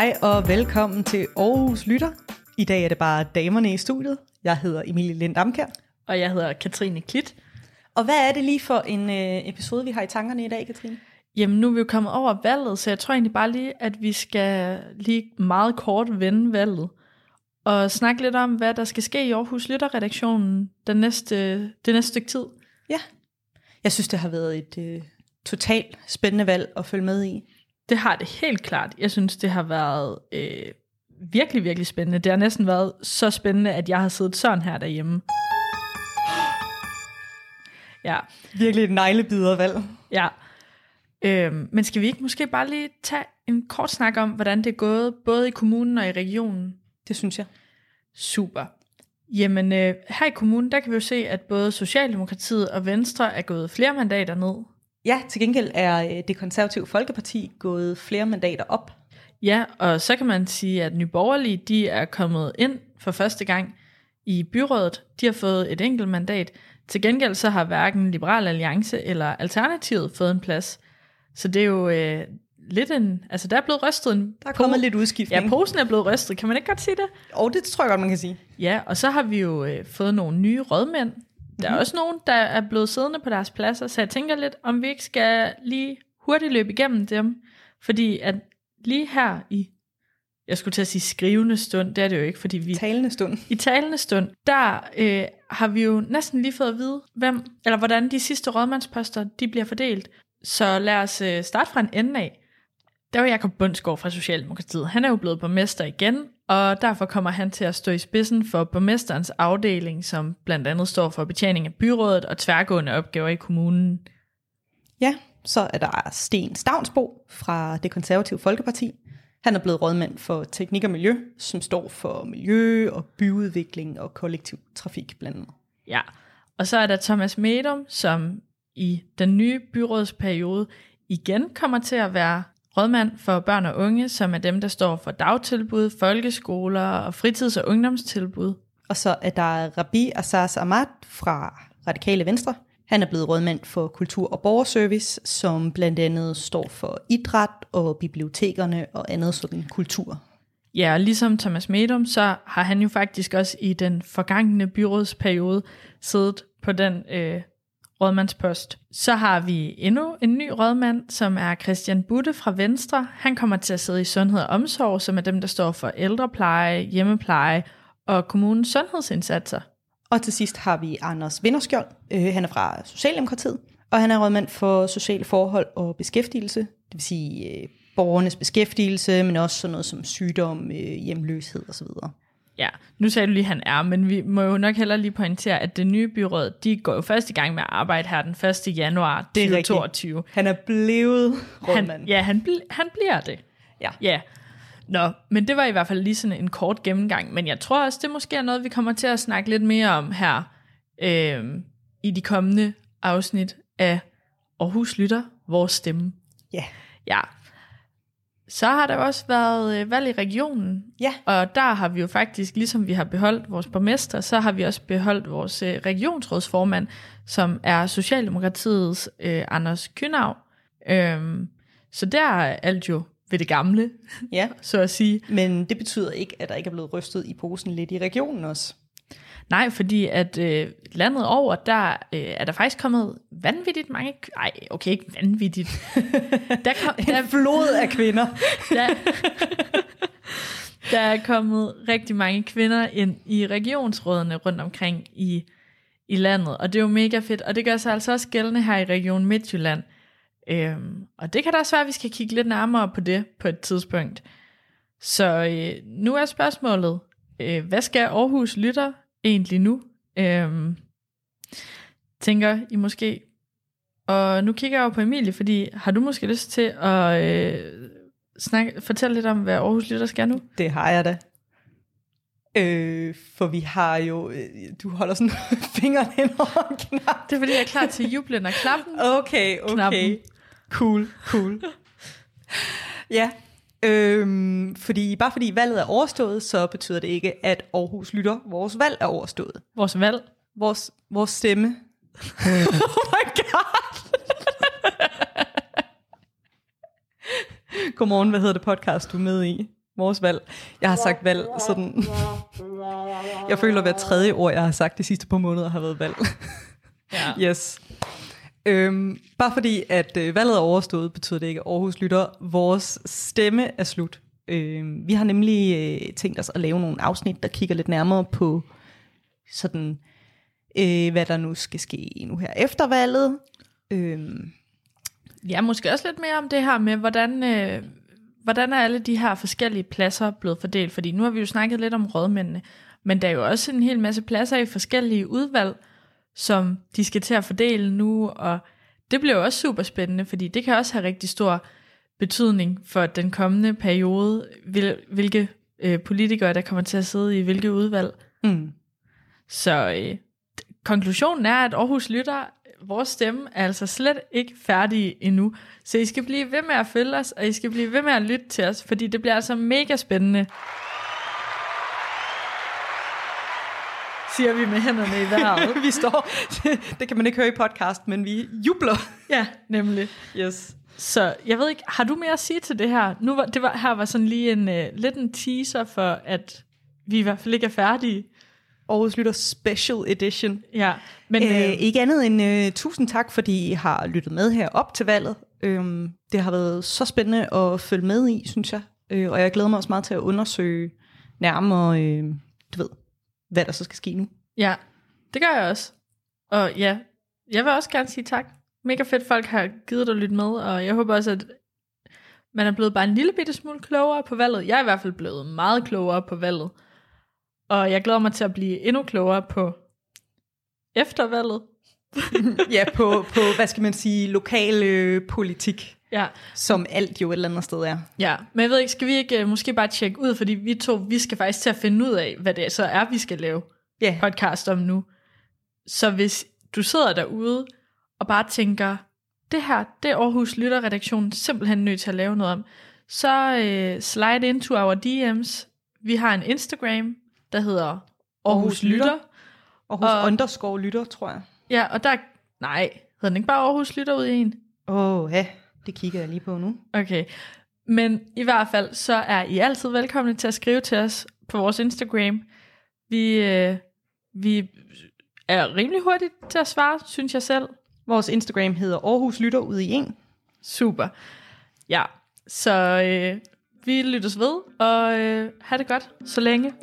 Hej og velkommen til Aarhus Lytter. I dag er det bare damerne i studiet. Jeg hedder Emilie Lind Amkær. Og jeg hedder Katrine Klit. Og hvad er det lige for en øh, episode, vi har i tankerne i dag, Katrine? Jamen nu er vi jo kommet over valget, så jeg tror egentlig bare lige, at vi skal lige meget kort vende valget. Og snakke lidt om, hvad der skal ske i Aarhus Lytterredaktionen den næste, det næste stykke tid. Ja, jeg synes, det har været et øh, totalt spændende valg at følge med i. Det har det helt klart. Jeg synes, det har været øh, virkelig, virkelig spændende. Det har næsten været så spændende, at jeg har siddet sådan her derhjemme. Ja, Virkelig et neglebidervalg. ja. Øhm, men skal vi ikke måske bare lige tage en kort snak om, hvordan det er gået, både i kommunen og i regionen? Det synes jeg. Super. Jamen, øh, her i kommunen, der kan vi jo se, at både Socialdemokratiet og Venstre er gået flere mandater ned. Ja, til gengæld er øh, det konservative Folkeparti gået flere mandater op. Ja, og så kan man sige, at Nye Borgerlige, de er kommet ind for første gang i byrådet. De har fået et enkelt mandat. Til gengæld så har hverken Liberal Alliance eller Alternativet fået en plads. Så det er jo øh, lidt en... Altså, der er blevet rystet en... Der er kommet lidt udskiftning. Ja, posen er blevet rystet. Kan man ikke godt sige det? Og det tror jeg godt, man kan sige. Ja, og så har vi jo øh, fået nogle nye rådmænd. Der er også nogen, der er blevet siddende på deres pladser, så jeg tænker lidt, om vi ikke skal lige hurtigt løbe igennem dem. Fordi at lige her i, jeg skulle til at sige skrivende stund, det er det jo ikke, fordi vi Talende stund. i talende stund, der øh, har vi jo næsten lige fået at vide, hvem, eller hvordan de sidste rådmandsposter, de bliver fordelt. Så lad os øh, starte fra en ende af. Der var Jakob Bundsgaard fra Socialdemokratiet. Han er jo blevet borgmester igen, og derfor kommer han til at stå i spidsen for borgmesterens afdeling, som blandt andet står for betjening af byrådet og tværgående opgaver i kommunen. Ja, så er der Sten Stavnsbo fra det konservative Folkeparti. Han er blevet rådmand for teknik og miljø, som står for miljø og byudvikling og kollektiv trafik blandt andet. Ja, og så er der Thomas Medum, som i den nye byrådsperiode igen kommer til at være rådmand for børn og unge, som er dem, der står for dagtilbud, folkeskoler og fritids- og ungdomstilbud. Og så er der Rabi Assas Ahmad fra Radikale Venstre. Han er blevet rådmand for kultur og borgerservice, som blandt andet står for idræt og bibliotekerne og andet sådan kultur. Ja, og ligesom Thomas Medum, så har han jo faktisk også i den forgangne byrådsperiode siddet på den øh, rådmandspost. Så har vi endnu en ny rådmand, som er Christian Butte fra Venstre. Han kommer til at sidde i sundhed og omsorg, som er dem, der står for ældrepleje, hjemmepleje og kommunens sundhedsindsatser. Og til sidst har vi Anders Vinderskjold. Øh, han er fra Socialdemokratiet, og han er rådmand for sociale forhold og beskæftigelse. Det vil sige øh, borgernes beskæftigelse, men også sådan noget som sygdom, øh, hjemløshed osv. Ja, nu sagde du lige, at han er, men vi må jo nok heller lige pointere, at det nye byråd, de går jo først i gang med at arbejde her den 1. januar Det er 2022. Han er blevet rådmand. Han, ja, han, bl- han bliver det. Ja. Ja. Nå, men det var i hvert fald lige sådan en kort gennemgang. Men jeg tror også, det måske er noget, vi kommer til at snakke lidt mere om her øh, i de kommende afsnit af Aarhus Lytter, vores stemme. Ja. Ja. Så har der også været øh, valg i regionen, Ja. og der har vi jo faktisk, ligesom vi har beholdt vores borgmester, så har vi også beholdt vores øh, regionsrådsformand, som er Socialdemokratiets øh, Anders Kynav. Øhm, så der er alt jo ved det gamle, Ja, så at sige. men det betyder ikke, at der ikke er blevet rystet i posen lidt i regionen også. Nej, fordi at øh, landet over, der øh, er der faktisk kommet vanvittigt mange... Nej, okay, ikke vanvittigt. der, kom, der, En flod af kvinder. der, der er kommet rigtig mange kvinder ind i regionsrådene rundt omkring i, i landet, og det er jo mega fedt, og det gør sig altså også gældende her i Region Midtjylland. Øhm, og det kan da også være, at vi skal kigge lidt nærmere på det på et tidspunkt. Så øh, nu er spørgsmålet, øh, hvad skal Aarhus lytter egentlig nu? Øhm, tænker I måske. Og nu kigger jeg jo på Emilie, fordi har du måske lyst til at øh, snakke, fortælle lidt om, hvad Aarhus lytter skal nu? Det har jeg da. Øh, for vi har jo, øh, du holder sådan fingeren hen over en knap. Det er fordi, jeg er klar til jublen og klappen. Okay, okay. Knappen. Cool, cool. ja, øhm, fordi bare fordi valget er overstået, så betyder det ikke, at Aarhus lytter. Vores valg er overstået. Vores valg. Vores, vores stemme. oh my god. Godmorgen, hvad hedder det podcast, du er med i? Vores valg. Jeg har sagt valg sådan... Jeg føler, at hver tredje ord, jeg har sagt de sidste par måneder, har været valg. Ja. Yes. Øhm, bare fordi, at øh, valget er overstået, betyder det ikke, at Aarhus lytter. Vores stemme er slut. Øhm, vi har nemlig øh, tænkt os at lave nogle afsnit, der kigger lidt nærmere på sådan, øh, hvad der nu skal ske nu her efter valget. Øhm, Ja, måske også lidt mere om det her med, hvordan, øh, hvordan er alle de her forskellige pladser blevet fordelt? Fordi nu har vi jo snakket lidt om rådmændene, men der er jo også en hel masse pladser i forskellige udvalg, som de skal til at fordele nu, og det bliver jo også super spændende, fordi det kan også have rigtig stor betydning for den kommende periode, hvil, hvilke øh, politikere, der kommer til at sidde i hvilke udvalg. mm. Så øh, konklusionen er, at Aarhus lytter, vores stemme er altså slet ikke færdige endnu. Så I skal blive ved med at følge os, og I skal blive ved med at lytte til os, fordi det bliver altså mega spændende. Siger vi med hænderne i vejret. vi står, det kan man ikke høre i podcast, men vi jubler. ja, nemlig. Yes. Så jeg ved ikke, har du mere at sige til det her? Nu var, det var, her var sådan lige en, uh, lidt en teaser for, at vi i hvert fald ikke er færdige. Aarhus Lytter Special Edition. Ja, men øh, øh, ikke andet end øh, tusind tak, fordi I har lyttet med her op til valget. Øhm, det har været så spændende at følge med i, synes jeg. Øh, og jeg glæder mig også meget til at undersøge nærmere, øh, du ved, hvad der så skal ske nu. Ja, det gør jeg også. Og ja, jeg vil også gerne sige tak. Mega fedt, folk har givet dig at lytte med, og jeg håber også, at man er blevet bare en lille bitte smule klogere på valget. Jeg er i hvert fald blevet meget klogere på valget. Og jeg glæder mig til at blive endnu klogere på eftervalget. ja, på, på, hvad skal man sige, lokal øh, politik, Ja, som alt jo et eller andet sted er. ja. Men jeg ved ikke, skal vi ikke uh, måske bare tjekke ud, fordi vi to, vi skal faktisk til at finde ud af, hvad det så er, vi skal lave Ja, podcast om nu. Så hvis du sidder derude og bare tænker, det her, det er Aarhus Lytterredaktionen simpelthen nødt til at lave noget om, så øh, slide into our DM's. Vi har en Instagram, der hedder Aarhus, Aarhus Lytter. Aarhus og, underscore lytter, tror jeg. Ja, og der, nej, hedder den ikke bare Aarhus Lytter ud i en? Åh, oh, ja, det kigger jeg lige på nu. Okay, men i hvert fald, så er I altid velkomne til at skrive til os på vores Instagram. Vi, øh, vi er rimelig hurtigt til at svare, synes jeg selv. Vores Instagram hedder Aarhus Lytter ud i en. Super. Ja, så øh, vi lyttes ved, og øh, have det godt så længe.